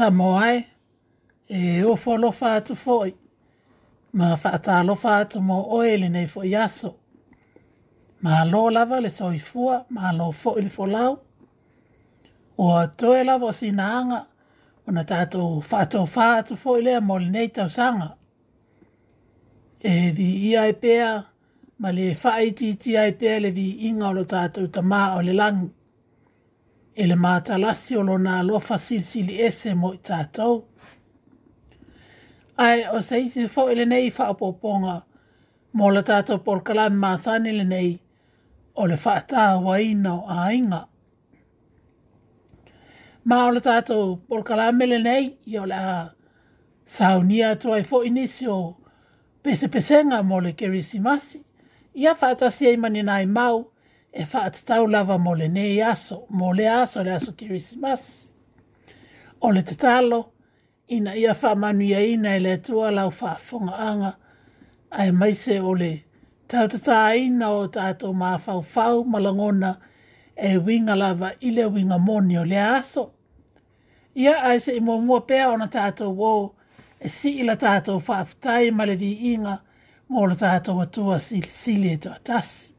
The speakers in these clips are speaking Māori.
sa moai e o fo lo fa tu foi ma fa ta lo fa tu mo o ele nei fo yaso ma lo lava le soi fua ma lo fo ele fo lau o to e lava si nanga ona ta to fa to fa tu fo ele mo le nei ta sanga e vi ia e pea ma le fa ai ti ti ai pea le vi inga o lo ta tu ta ma o le langi e le matalasi o lona alofa silisili ese mo i tatou ae o se isi foʻi e lenei faapoopoga mo le tatou polokalame masani nei, o le faatauaina o aiga ma o le tatou polokalame lenei ia o le a saunia atu ai foʻi nisi o pesepesega mo le kerisimasi ia faatasi ai manina i mau e whaatatau lava mo le nei aso, mo le aso le aso Christmas. O le tatalo, ina ia wha manuia ina e le tua lau wha whonga anga, ai mai se o le tautata ina o tato mā whau whau malangona e winga lava i winga moni o le aso. Ia ai se i mua pēa o na tato wo e si ile ta wha aftai ma le vi inga, mō le tato watua sili e tō tasi.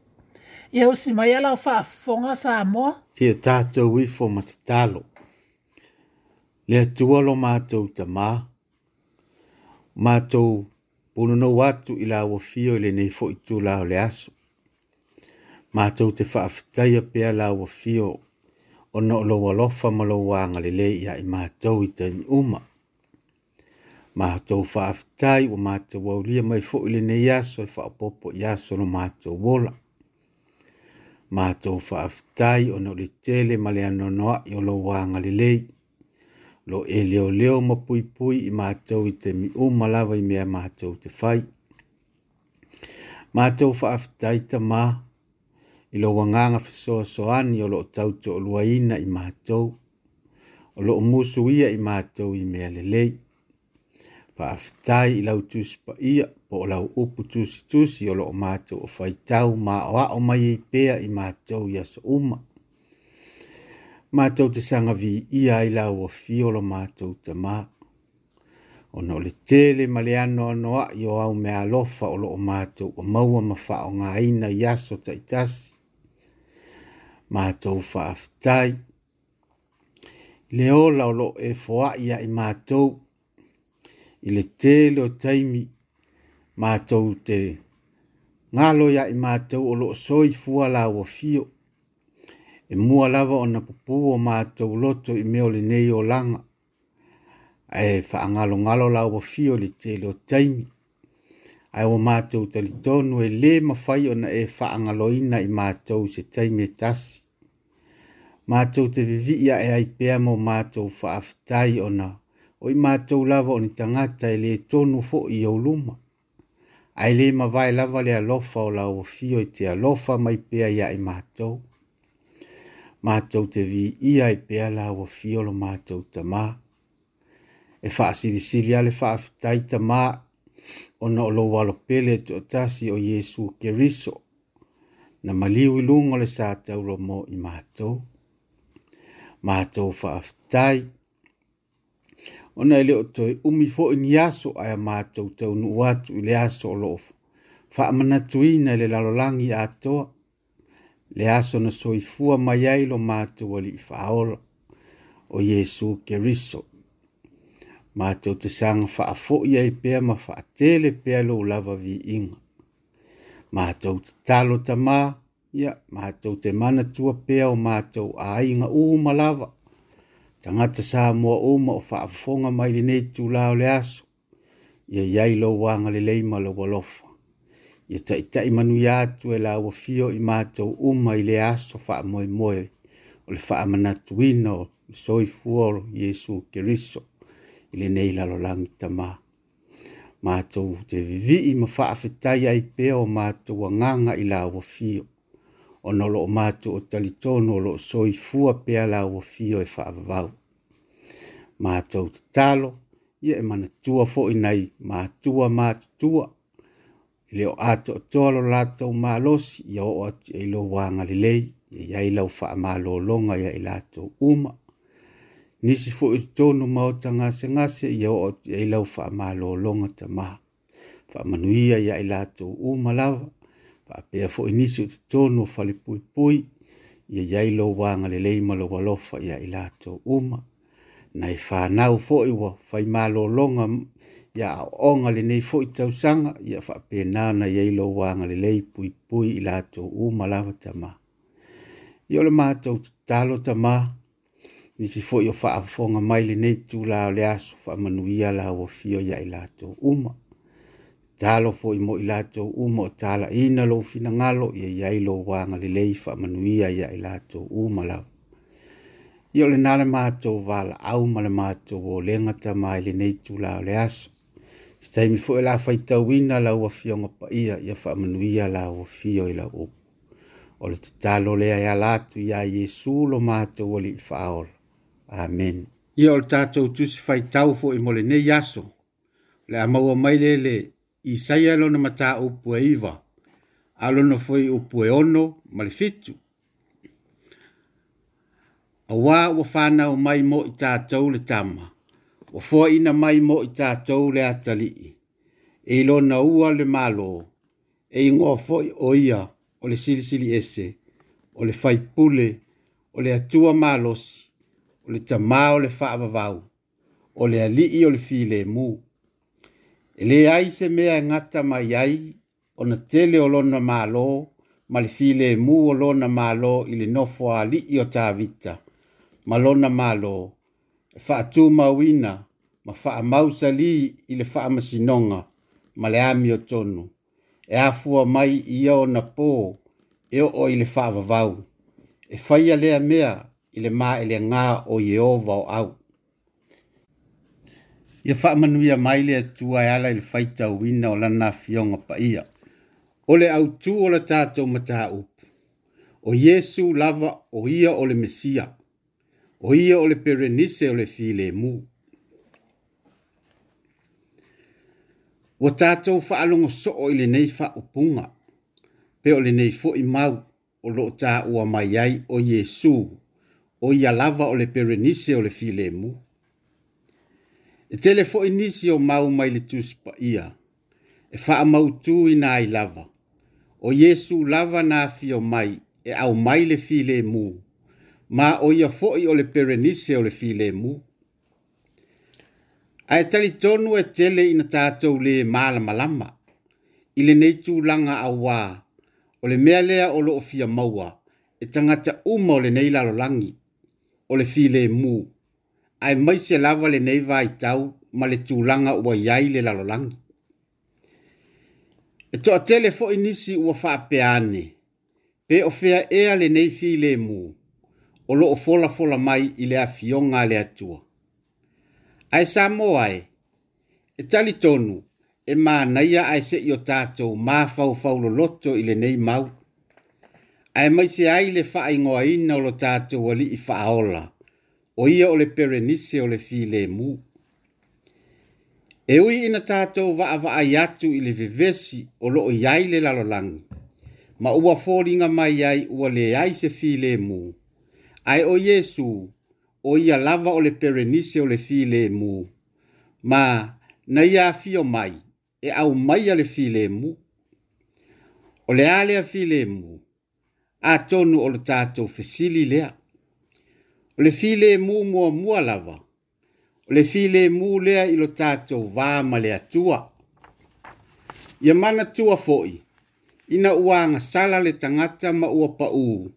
Ia usi mai ela fa faa fonga sa amoa? Tia tātou wifo matatalo. le tuolo mātou ta mā. Mātou puno no watu ila awa fio le nei fo itu lao le aso. Mātou te whaafitaya pia la awa fio o no lo walofa ma lo wanga le le ia i mātou i tain uma. Mātou whaafitai wa mātou waulia mai fo le nei aso i e whaapopo i aso no mātou wola mātou whaafitai o nō le tele ma le anonoa i o lo wānga le lei. Lo e leo leo ma pui pui i mātou i te mi o malawa i mea mātou te whai. Mātou whaafitai ta mā i lo wanganga whisoa soani o lo tauto o luaina i mātou. O lo musu ia i mātou i mea le lei. Whaafitai i lau tūspa ia. Whaafitai po o lau upu tusi tusi o loo mātou o whaitau mā o a o mai i e pēa i mātou i asa uma. Mātou te sanga vi i ai lau o fiolo mātou te mā. O no le tele ma le ano anoa i o au mea lofa o loo mātou o maua ma o ngā ina i aso taitasi. Mātou whaafitai. Le ola o loo e foa ia i mātou. I le tele o taimi mātou te ngā loia i mātou o loo soi fua la wa fio. E mua lava o na pupu o mātou loto i meo le nei o langa. E wha ngalo ngalo la wa fio li te leo taimi. Ai o mātou tali tonu e le mawhai o na e wha ngaloina i mātou se taimi e tasi. Mātou te vivi ia e ai pēa mō mātou wha aftai o na. O i mātou lava o ni tangata e le tonu fo i au luma ai le ma vai lava le alofa o la ofio i te alofa mai pea ia i mātou. Mātou te vi ia i pea la ofio lo mātou ta mā. E wha siri siri ale wha afitai ta mā o na olo walo pele tu atasi o Yesu ke riso. Na maliu ilungo le sātou lo mō i mātou. Mātou wha afitai. Mātou ona ile e o toi umi fo in yaso aya mato te unu watu le aso olof. Fa amana tui na ile lalolangi atoa. Le aso na soifua mayai lo mato wali faol O Yesu keriso. Mato te sanga fa afo ia pe pea ma fa atele pea lo ulava vi inga. Mato te talo tamaa. Ia, mātou te mana tua pea o mātou a inga u malawa tangata sa mua uma o faafonga mai lenei tulao le aso ia iai lou aga lelei leima lo alofa ia taʻitaʻi manuia tu e lauafio i matou uma i le aso faamoemoe o le faamanatuina o le soifua o iesu keriso i lenei lalolagi tamā matou te vivi i ma faafetai ai pea o matou agaga i lauafio o nolo o mātu o talitono o lo soi fua pea la o fio e whaavavau. Mātou te talo, ia e mana tua fo i nei, mātua mātu tua. Ile o ato o tolo lātou mālosi, ia o atu e lo wanga li lei, ia i lau wha mālo longa ia i lātou uma. Nisi fo i tonu mauta ngase ngase, ia o atu e lau wha mālo longa ta maha. Wha manuia ia i lātou uma lawa faapea foʻi nisi o totonu o falepuipui ia iai lou agalelei ma lou alofa ia i uma na e fanau foʻi ua longa ia aʻoʻoga lenei foʻi tausaga ia faapenā na iai lou agalelei puipui i latou uma lava tamā ia o le matou tatalo tamā nisi foʻi o faafofoga mai lenei tulao le aso faamanuia lauafio iā i latou uma talo fo i mo ilato u mo o tala ina lo fina ngalo i ai lo wanga li leifa manuia i ai lato umo lau. I ole nale mato vala au male mato o lengata mai le neitu la le aso. Si taimi fo e la faita wina la ua fio ngopa ia i a fa manuia la ua fio i la O le talo le ai alatu i ai Jesu lo mato o li i faaola. Amen. I ole tato utusi faitau fo i le nei aso. Le amaua mai le le i sai alo na mata upu e iwa, alo na fwoi upu e ono malefitu. A wā wa whāna o mai mo i tātou le tama, wa fwoi ina mai mo i tātou le atalii, e ilo na ua le malo, e ingo a fwoi o ia o le silisili ese, o le faipule, o le atua malosi, o le tamā o le whaavavau, o le alii o le file muu, E le ai se mea ngata mai ai, o na tele o lona mālo, ma le file e mu o lona mālo i le nofo a li i o tā vita. Ma lona mālo, e wha tū mawina, ma wha mausa li i le wha masinonga, ma le ami o tonu. E afua mai i o na pō, e o o i le wha vavau. E whaia lea mea i le mā e le ngā o Yehova o au ia faamanuia mai le atua e ala i le faitauina o lana afioga paia o le autū o le tatou mataupu o iesu lava o ia o le mesia o ia o le perenise o le filemu ua tatou faalogosoo i lenei faaupuga pe o lenei foʻi mau o loo taʻua mai ai o iesu o ia lava o le perenise o le filemu E tele fo inisi o mau mai le tusi pa ia. E faa mau tu ina ai lava. O Yesu lava na fi o mai e au mai le fi le mu. Ma o ia fo i o le perenise o le fi le mu. A e tali tonu e tele ina tātou le malama lama. I le neitu langa a wā. O le mea lea o lo o fia maua. E tangata uma o le neilalo langi. O le fi le muu ai mai se lava le nei vai tau ma le tūlanga ua iai le lalolangi. E toa tele fo inisi ua wha pe ane, pe o fea ea le nei fi le mu, o lo o fola fola mai i le a fionga le atua. Ai sa mo ai, e. e tali tonu, e mā naia ai se i o tātou mā fau fau lo loto i le nei mau. Ai mai se ai le wha ingoa ina o lo tātou wali i wha aola. Ai o ia o le perenise o le filemu. E ui ina tātou vaa vaa iatu i le vevesi o loo iai le lalolangi, ma ua fōringa mai ai ua le ai se filemu. Ai o Yesu, o ia lava o le perenise o le filemu, ma na ia fio mai, e au mai a le filemu. O le alea filemu, a tonu o le tātou fesili lea o le file mu mua mua lava, o le file mu lea ilo tātou vā ma lea tua. Ia mana tua foi, ina uanga sala le tangata ma ua pa u,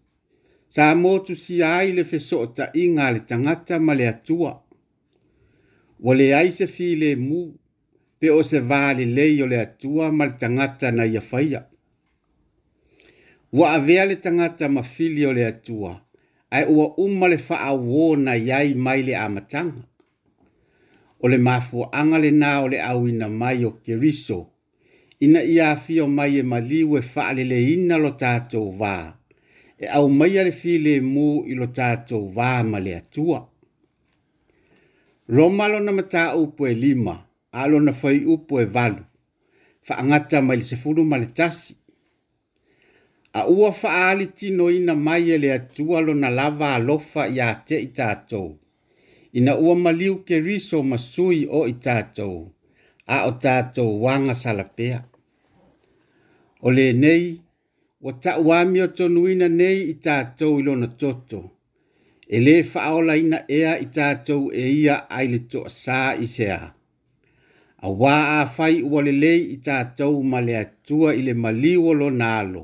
sa motu si ai le feso ta inga le tangata ma lea tua. Wa le ai se file mu, pe o se vā le lei o lea tua ma le tangata na ia faya. Wa avea le tangata ma fili o lea tua, le tangata ai ua uma le faaauōna iai mai le amataga o le mafuaaga lenā o le auina mai o keriso ina ia afio mai e maliu e faaleleina lo tatou vā e aumaia le filemū i lo tatou vā ma le atua roma lona mataupu e lima a lona fai upu e valu faagata mai le sefulu ma le tasi a ua faaalitinoina mai ele le atua lona lava alofa iā teʻi tatou ina ua maliu keriso ma sui o i tatou a o tatou wanga salapea o lenei ua taʻu ami o tonuina nei i tatou i lona toto e lē ina ea i tatou e ia ai le toʻasā i sea auā afai ua lelei i tatou ma le atua i le maliu o lona alo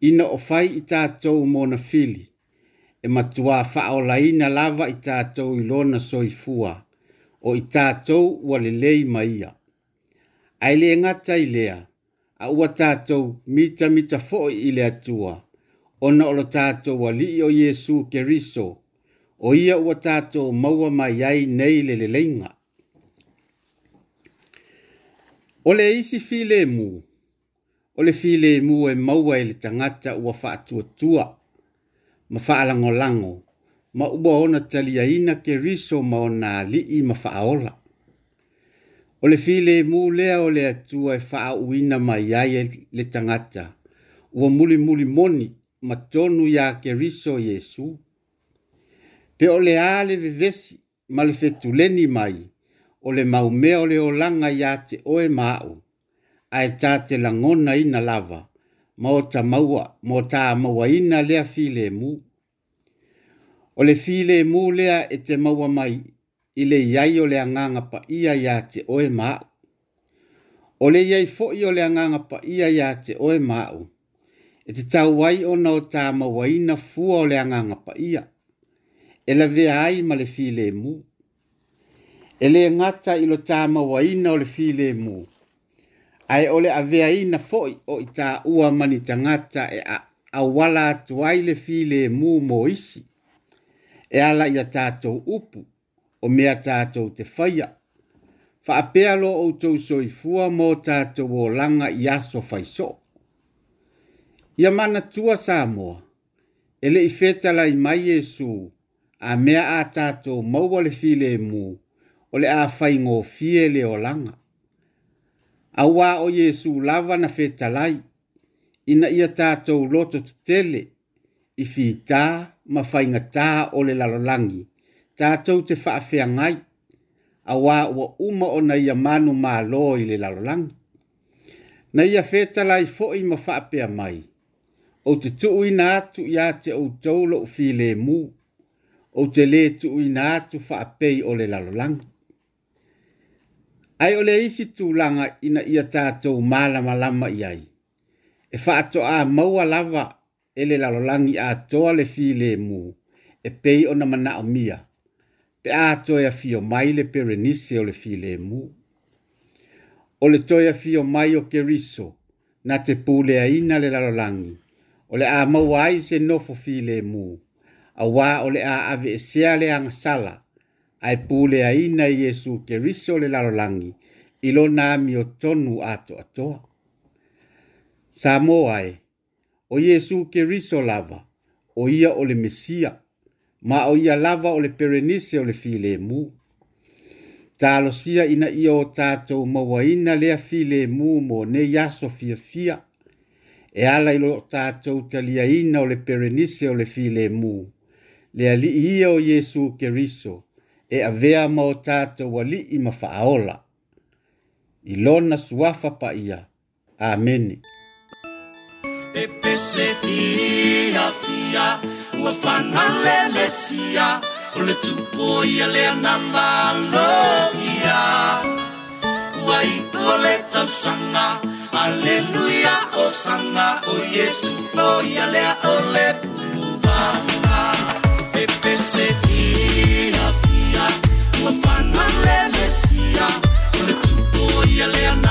ina o fai i tātou mō na fili, e matua whao laina lava i tātou i lona soifua, o i tātou walelei maia. Ai le ngata i lea, a ua tātou mita mita foi i lea tua, ona olo tātou wali o Yesu ke riso, o ia ua tātou maua mai ai nei le le leinga. O le isi fi muu, o le file e maua i le tagata ua faatuatua ma faalagolago ma ua ona taliaina keriso ma ona alii ma faaola o le file mu lea o le atua e faauina mai ai e le tagata ua mulimuli moni ma tonu iā keriso iesu pe o le ā le vevesi ma le fetuleni mai o le maumea o le olaga iā te oe ma aʻu ae tā te langona ina lava, ma o ta maua, mo tā maua ina lea file mu. O le file mu lea e te maua mai, i le iai o le anganga pa ia ia te oe mau. O le iai fo o le anganga pa ia ia te oe mau, e te tau wai o nao tā maua ina fua o le anganga pa ia, e la vea ai ma le file mu. E le ngata ilo tā maua ina o le file mu ae o le aveaina foʻi o i taʻua ma ni tagata e auala atu ai le filemū mo isi e ala ia tatou upu o mea tatou te faia faapea lo outou soifua mo o olaga i aso faisoo ia manatua sa ele i fetala fetalai mai iesu a mea a tatou maua le filemū o le a faigofie le langa. Awa o Yesu lava na fetalai. Ina ia tātou loto te tele. I fi tā mawhainga tā o le lalolangi. Tātou te whaafea ngai. Awa ua uma o na ia manu mā lo i le lalolangi. Na ia fetalai fo i mawhaapea mai. O te tuu ina atu ia te o tau lo fi le mu. O te le tuu ina atu whaapei o le lalolangi ai o le isi tūlanga ina ia tātou māla malama i ai. E whaato a maua lava e le lalolangi a toa le fi le mū e pei ona mana o mia. Pe a toia fio mai le perenise o le fi le mū. O le toia fio mai o keriso na te pūle a ina le lalolangi. O le a maua ai se nofo fi le mū. A wā o le a ave e sea le angasala. sala ai pule a ina Yesu ke riso le lalolangi ilo na mi o tonu ato atoa. Sa ai, e, o Yesu ke riso lava, o ia o le Mesia, ma o ia lava o le Perenise o le file mu. Ta sia ina ia o tato maua ina lea file mu mo ne yaso fia fia, e ala ilo tato talia ina o le Perenise o le file mu. Lea li ia o Yesu ke riso, e avea ma o tatou alii ma faaola i lona suafa paia amene e pese fiafia ua fanale lesia o le tupo ia le anavalogia ua iʻo le tausaga aleluia osana o iesu o ia lea aʻo le Dígale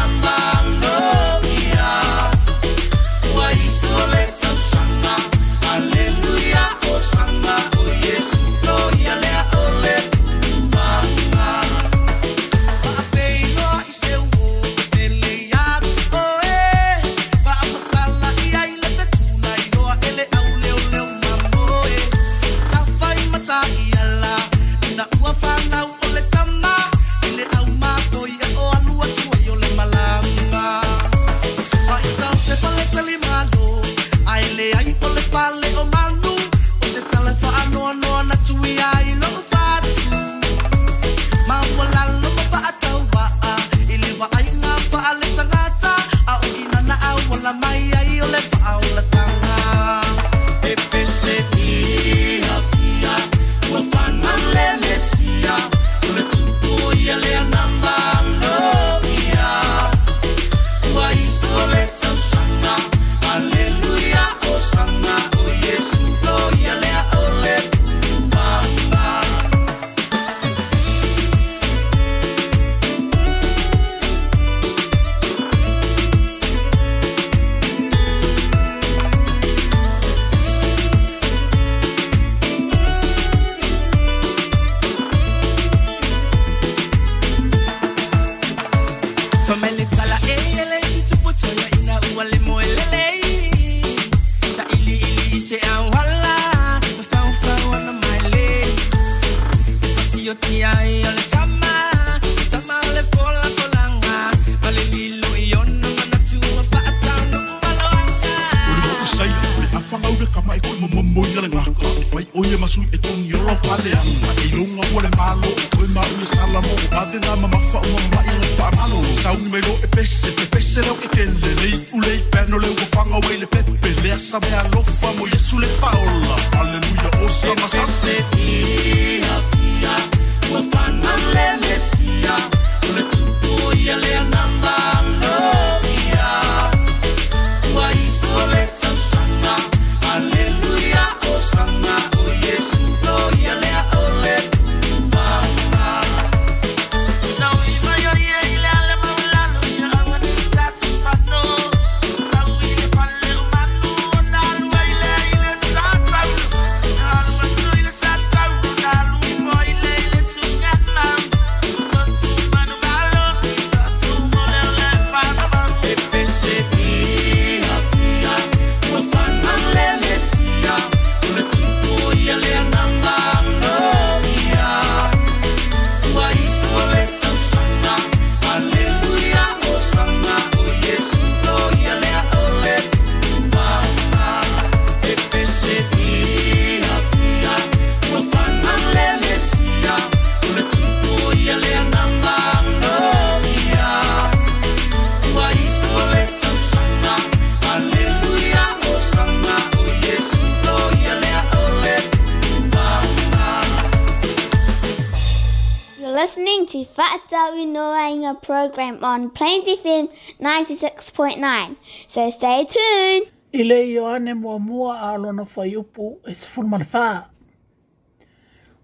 to Fatawi Noainga program on Plains FM 96.9. So stay tuned. I lei o ane mua mua a alona whai upu e se funu manawha.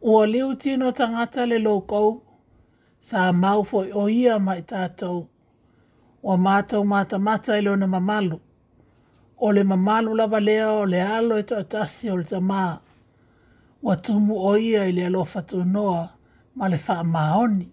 Ua liu tino tangata le lokou sa mau foi o ia mai tātou. Ua mātou mata mata i na mamalu. O le mamalu lava lea o le alo e tātasi o le tamaa. Ua tumu o ia i le alofa tu noa ma le wha maoni.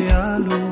يا لو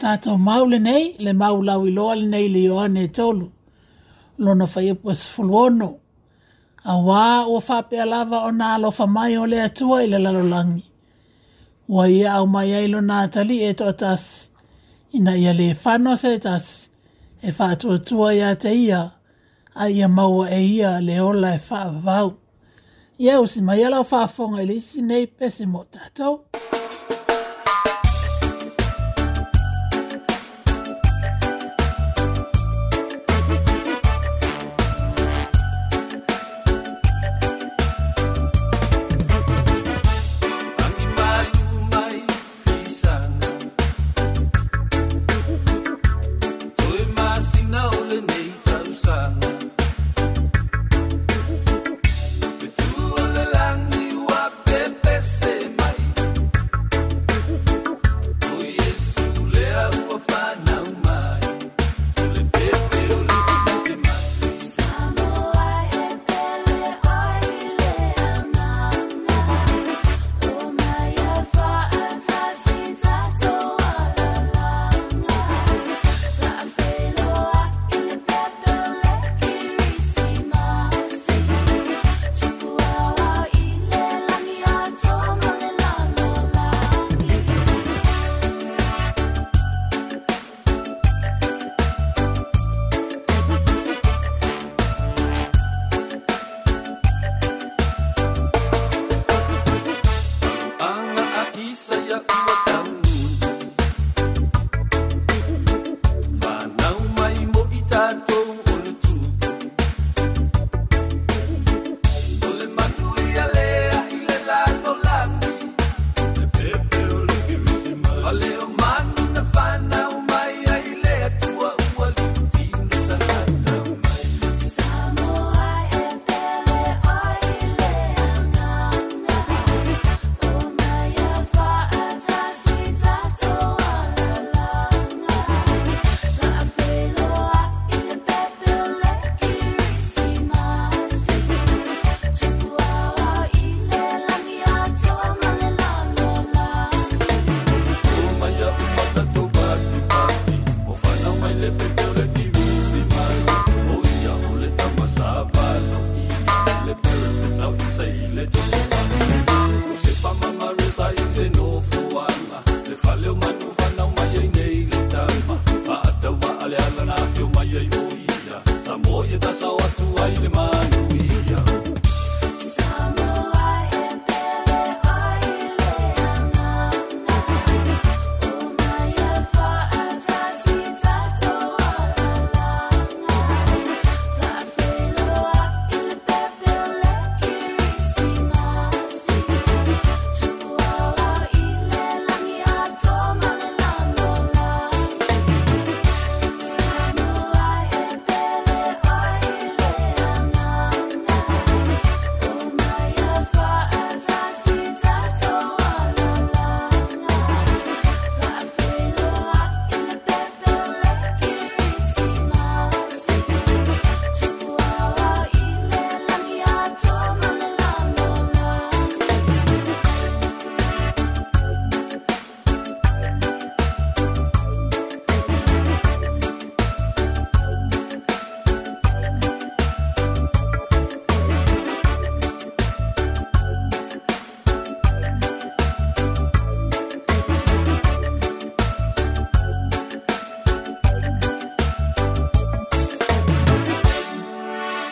tātou mau le nei, le mau lau i le nei le ioa ne tolu. Lona fai e pwes fuluono. A wā o whapea lava o nā lofa mai o le atua i le lalolangi. Wa ia au mai ailo nā tali e to atas. Ina ia le whanua se atas. E whātua tua ia te ia. A ia maua e ia le ola e whā vau. Ia usi mai ala o whāfonga i le isi nei pesimo tātou. le isi nei pesimo tātou.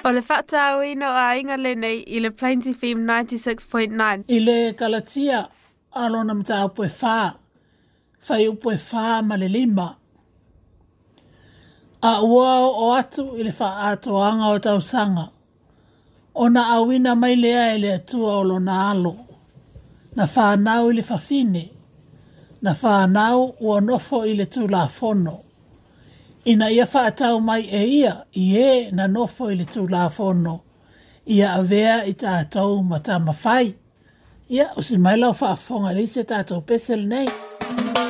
O le whata au ino a inga le nei i le Plains FM 96.9. I le kalatia alona mta upo e whā, whai upo e whā ma le lima. A ua o atu i le whā ato anga o tau sanga. O na awina mai lea e le atua o lona alo. Na whā nau i le whafine. Na whā nau ua nofo i le tū la fono ina ia whaatau mai e ia i e na nofo i le tū la whono. Ia avea i tātou ma tā mawhai. Ia, o si mai lau whaafonga le i se tātou pesel nei. Mm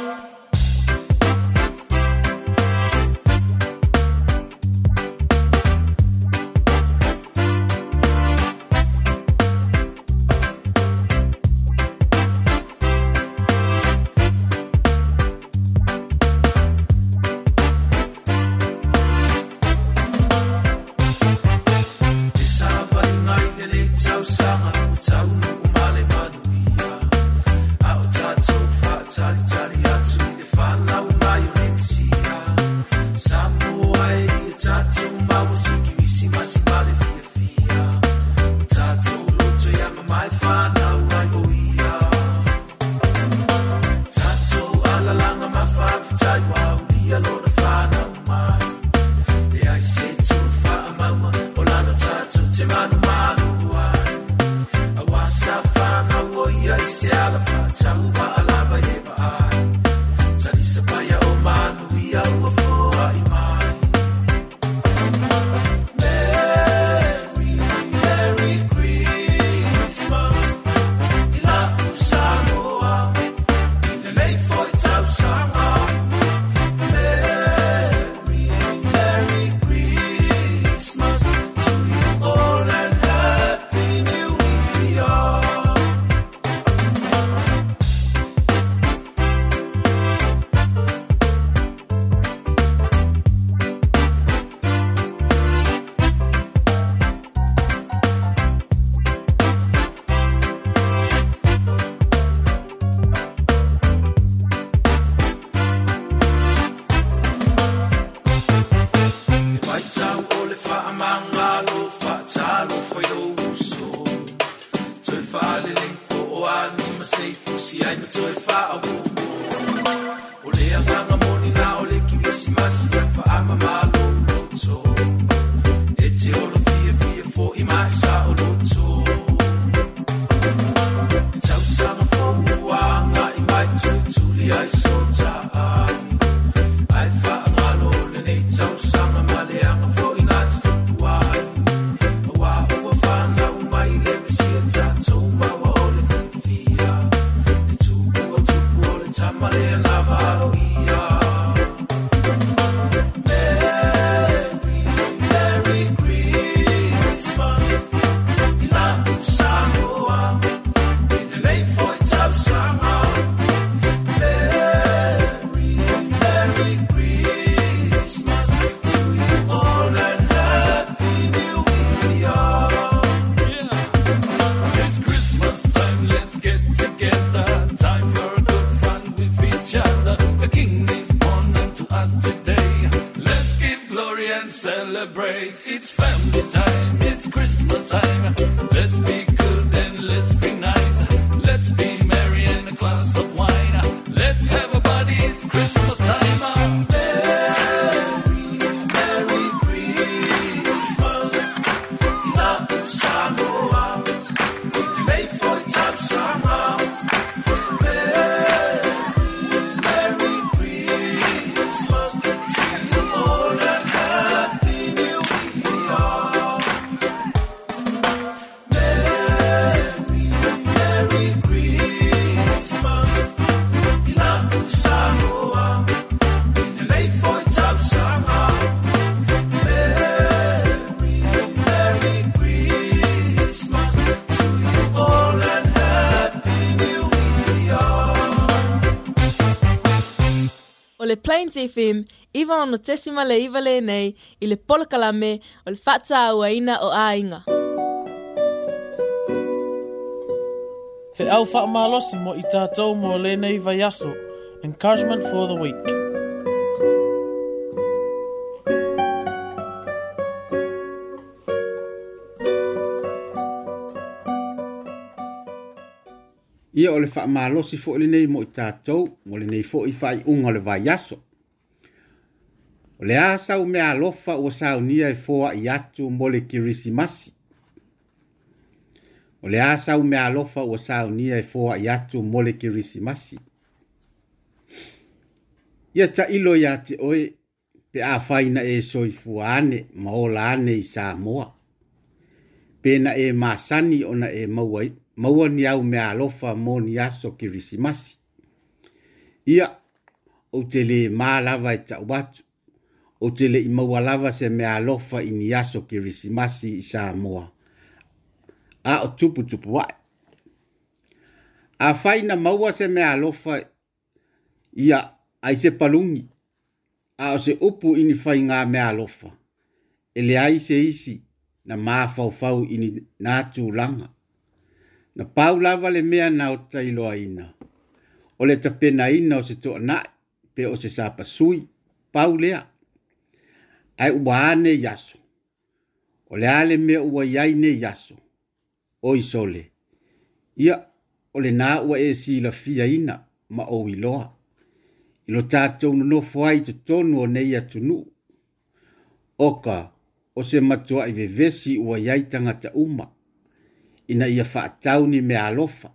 sifim, iwa ono tesima le iwa le nei, i le polokalame o le fatsa au aina o ainga. Te au whaamalosi mo i tātou mo le nei vai aso, encouragement for the week. Ia o le whaamalosi fo le nei mo i tātou, mo le nei fo i whai unga le vai aso. o le a sau mea alofa ua saunia e foaʻi atu mo le kirisimasi o le a sau mea alofa ua saunia e foaʻi atu mo le kirisimasi ia taʻilo iā te oe pe a faina e soifua ane ma ola ane i sa moa pe na e masani ona e maua, maua ni au mea alofa mo ni aso kirisimasi ia ou te lē mālava e taʻu atu o te le imaua lava se mea alofa i ni aso ki risimasi i Samoa. A o tupu tupu wae. A fai na maua se mea alofa i a ai se palungi. A o se upu i ni fai ngā mea alofa. E le ai se isi na maa fau fau i ni nātū langa. Na pau lava le mea na o tailoa ina. O le tapena ina o se toa nai pe o se sāpa sui. Pau lea. Pau lea ai ua ane yaso. O le ale me ua yaine yasu. O isole. Ia, o le na ua e si la fia ina ma o iloa. Ilo tātou no nofo ai te tonu o nei atunu. Oka, o se matua i vevesi ua yai tangata uma. Ina ia faatau ni me alofa.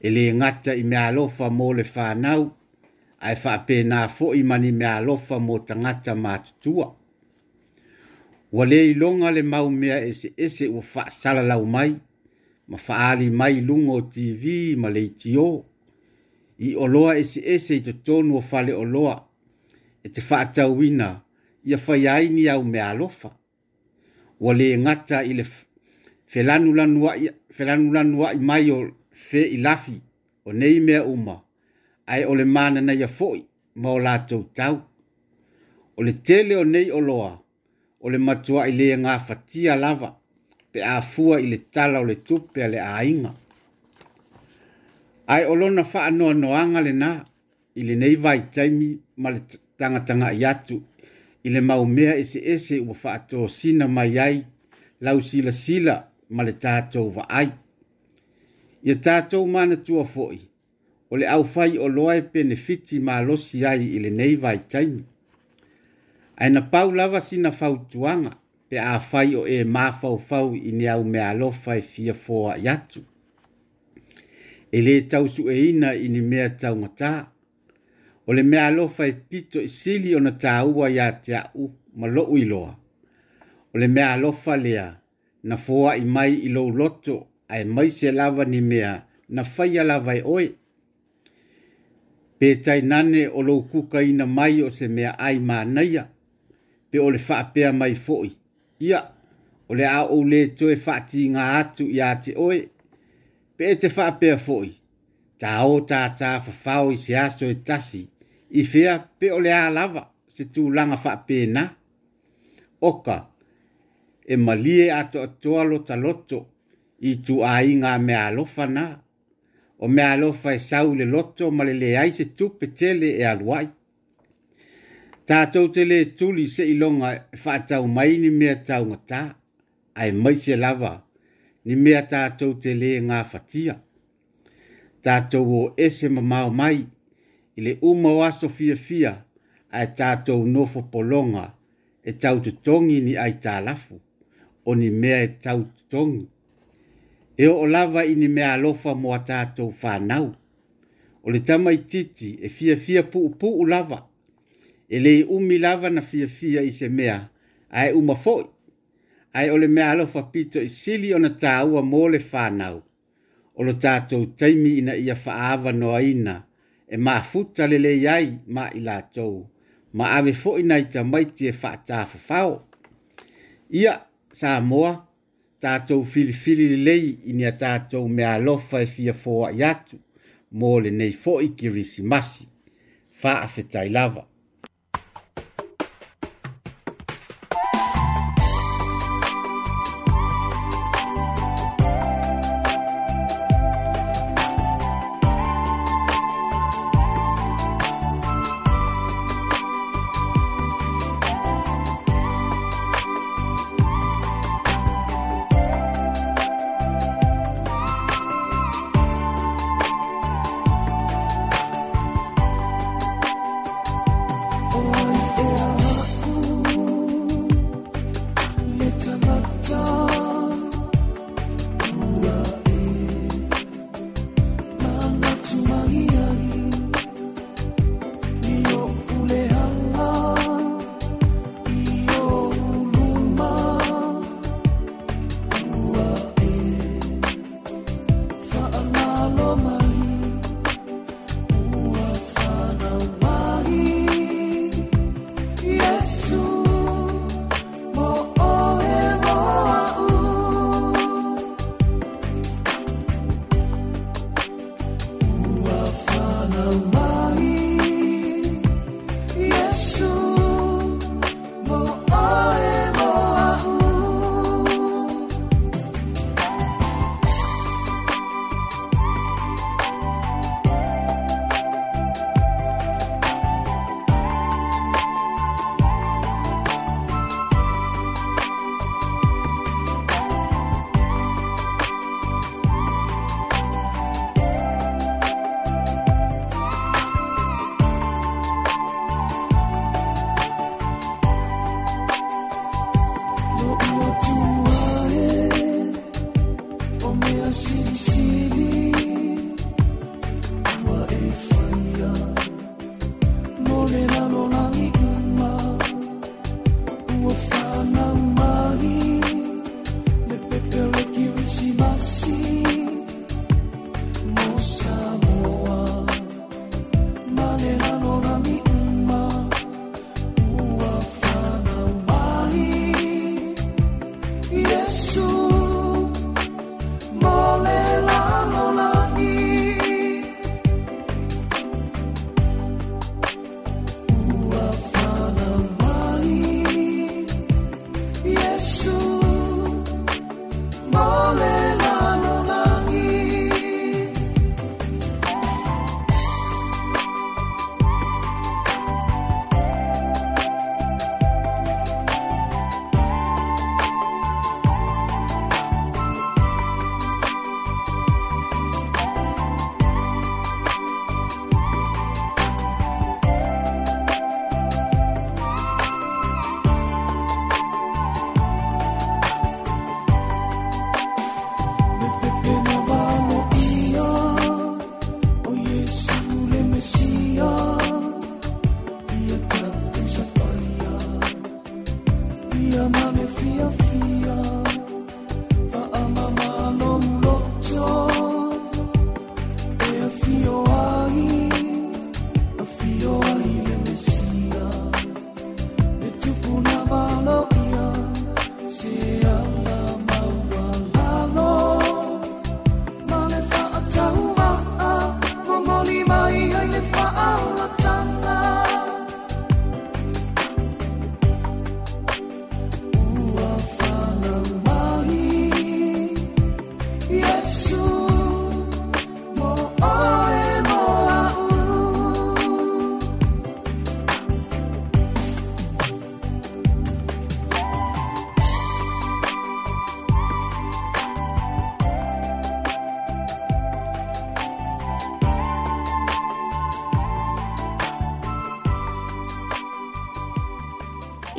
Ele ngata i me alofa mo le faanau ae faapenā foʻi ma ni mea alofa mo tagata matutua wale lē iloga le mau mea eseese e ua faasalalau mai ma faaali mai luga o tv ma le itio i oloa ese eseese i totonu o faleoloa e te faatauina ia faia ai ni au mea alofa wale lē gata i le felanulanu aʻi mai o feʻi lafi o nei mea uma ai ole mana na ia foi ma o la tau tau. O le tele o nei oloa, o le matua i le ngā fatia lava, pe a fua i le tala o le tupe a le ainga. Ai o lona wha noa noanga le nā, i le nei vai taimi ma le tangatanga i atu, i le maumea ese ese ua wha ato sina mai ai, lau sila sila ma le tātou wa ai. Ia tātou mana tua foi, o le au fai o loa e pene fiti ma losi ai i le nei vai taimi. Aina pau lava sina fautuanga pe a fai o e ma fau fau i ne au mea lofa e fia fua i atu. E le tau su e ina i ni mea tau ngata. O le mea lofa e pito i sili ona na taua ya te au ma loo i loa. O le mea lofa lea na fua i mai i lou loto ai mai se lava ni mea na fai alava e oe pe tai nane o lo kuka ina mai o se mea ai mānaia, pe o le whaapea mai foi. Ia, ole a au le toe whaati ngā atu i ate oe, pe e te whaapea foi. Tā o tā fa fao i se aso e tasi, i fea pe ole le alava se tu langa whaapea na. Oka, e malie ato atoa lota loto, i tu ai ngā mea alofa naa, o me alofa e sau le loto ma le le aise tu tele e aluai. Tātou te le e tuli se ilonga fa e tau mai ni mea tau ngata, ai mai se lava ni mea tātou te le e ngā fatia. Ta tau o ese mamao mai i le uma waso fia fia ai tātou nofo polonga e tau te tongi ni ai tālafu o ni mea e tau te tongi e o lava i ni mea alofa mo atatou whanau. O le tamai titi e fia fia pu upu u lava. E le umi lava na fia fia i se mea ae umafoi. Ai o le mea alofa pito i sili ona tāua mo le whanau. O lo tātou taimi ina ia whaava noa ina e maa futa le le iai ma ila lātou. Ma ave foi nai tama i ta maiti e whaata fafao. Ia, sa moa, tātou filifili lelei i nia tātou mea alofa e fia foa i atu mo le nei foʻi kirisimasi faafetai lava my.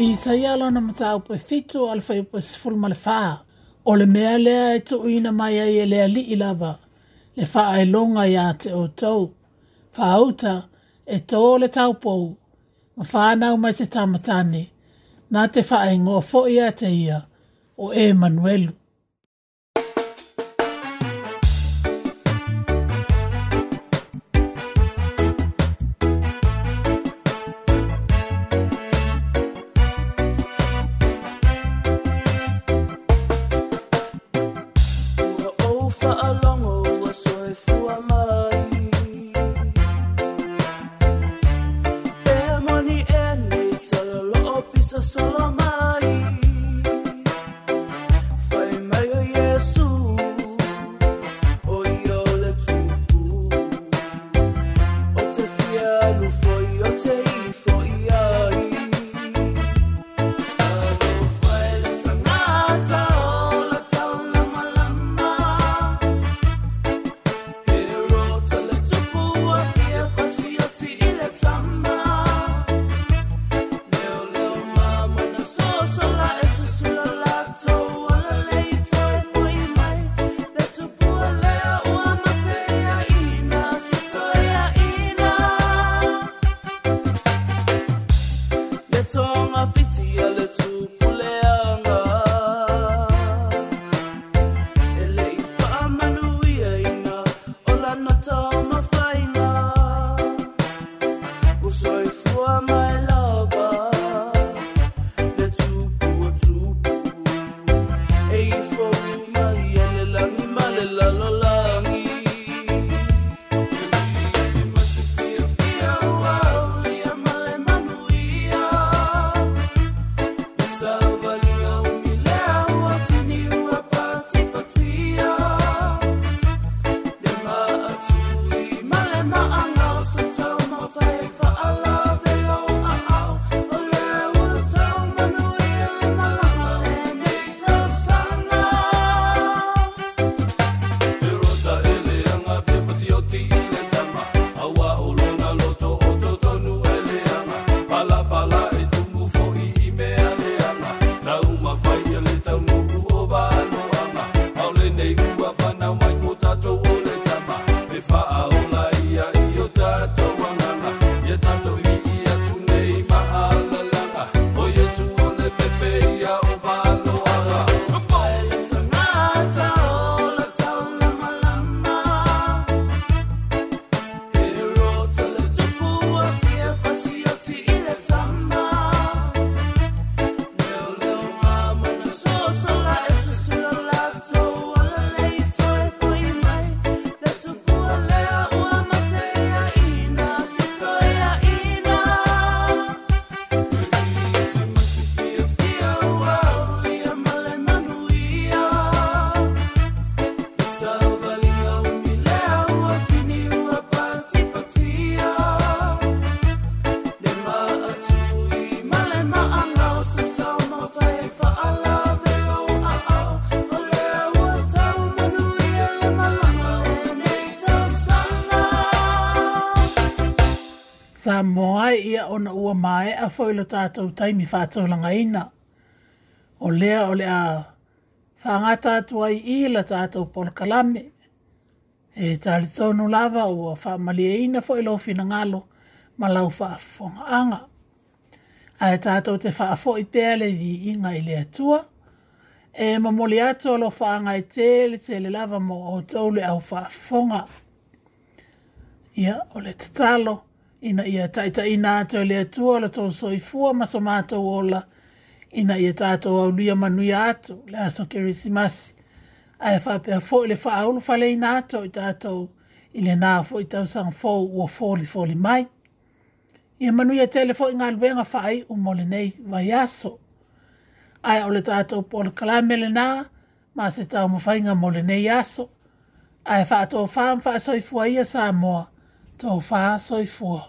I saia lona mata au pe fitu alfa fai upa sifuru ma le faa. O le mea lea e tu ina mai ai e lea li ilava. Le faa e longa ia te o tau. Faa uta e tō le tau pou. Ma faa nau mai se tamatane. Nā te faa e ngō ia te ia. O e Manuelu. sa moai ia ona ua mae a foi lo taimi fatou langa ina. O lea o lea whanga tatou ai i la tatou pol kalame. E tali tonu lava ua wha e ina foi lo fina ngalo ma lau wha anga. A e tatou te wha fo i pēle vi inga i lea tua. E ma moli ato lo wha anga i tele tele lava mo o tole au wha fonga. Ia, o le tatalo ina ia taitai ina ato le atua la tō soifua maso mātou ola ina ia tātou au lia manui ato le aso kerisi masi. Ai wha pia fō ile wha aulu fale ina ato i tātou ile nā fō i tau sang fō ua fōli fōli mai. Ia manui a tele fō i ngā luenga wha ai u mole nei vai aso. Ai au le tātou pōla kalamele nā ma se tau mawhainga mole nei aso. Ai wha ato wha am wha soifua ia sā moa. 做花水傅。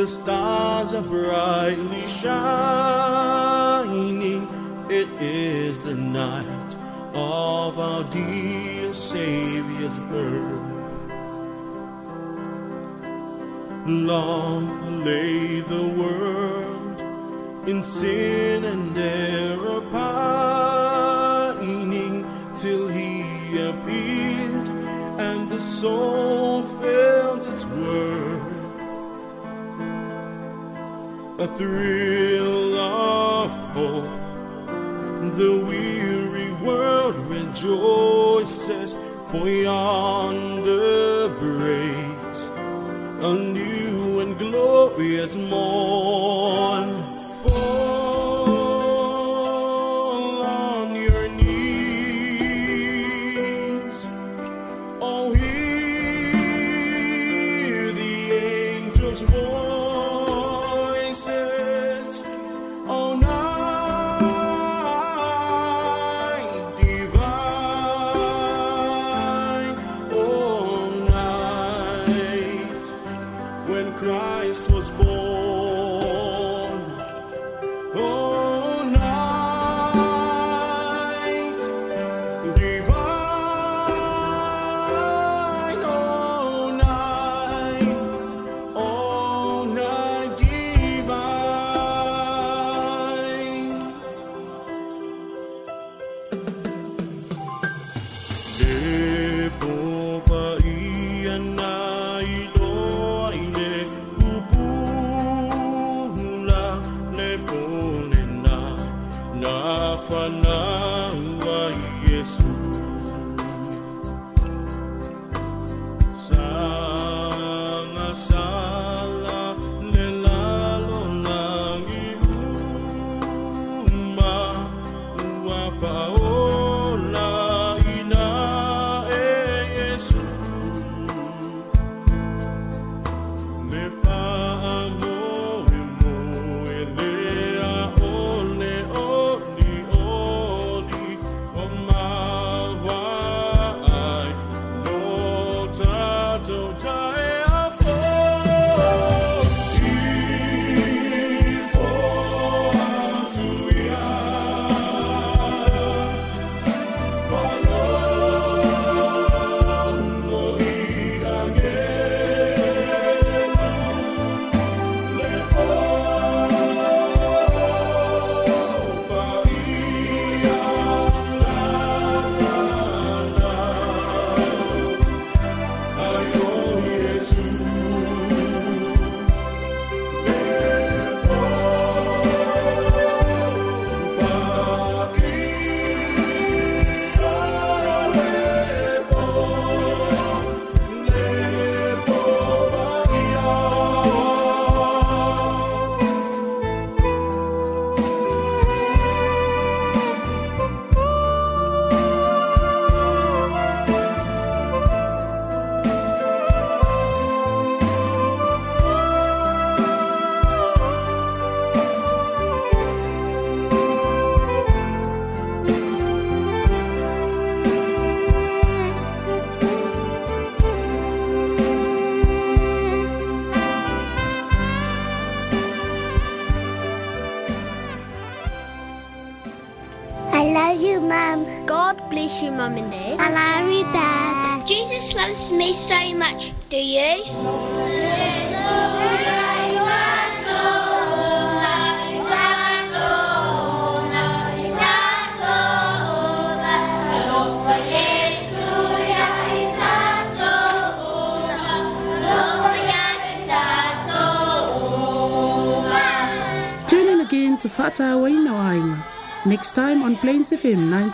the stars are brightly shining. It is the night of our dear Savior's birth. thrill of hope. The weary world rejoices for yon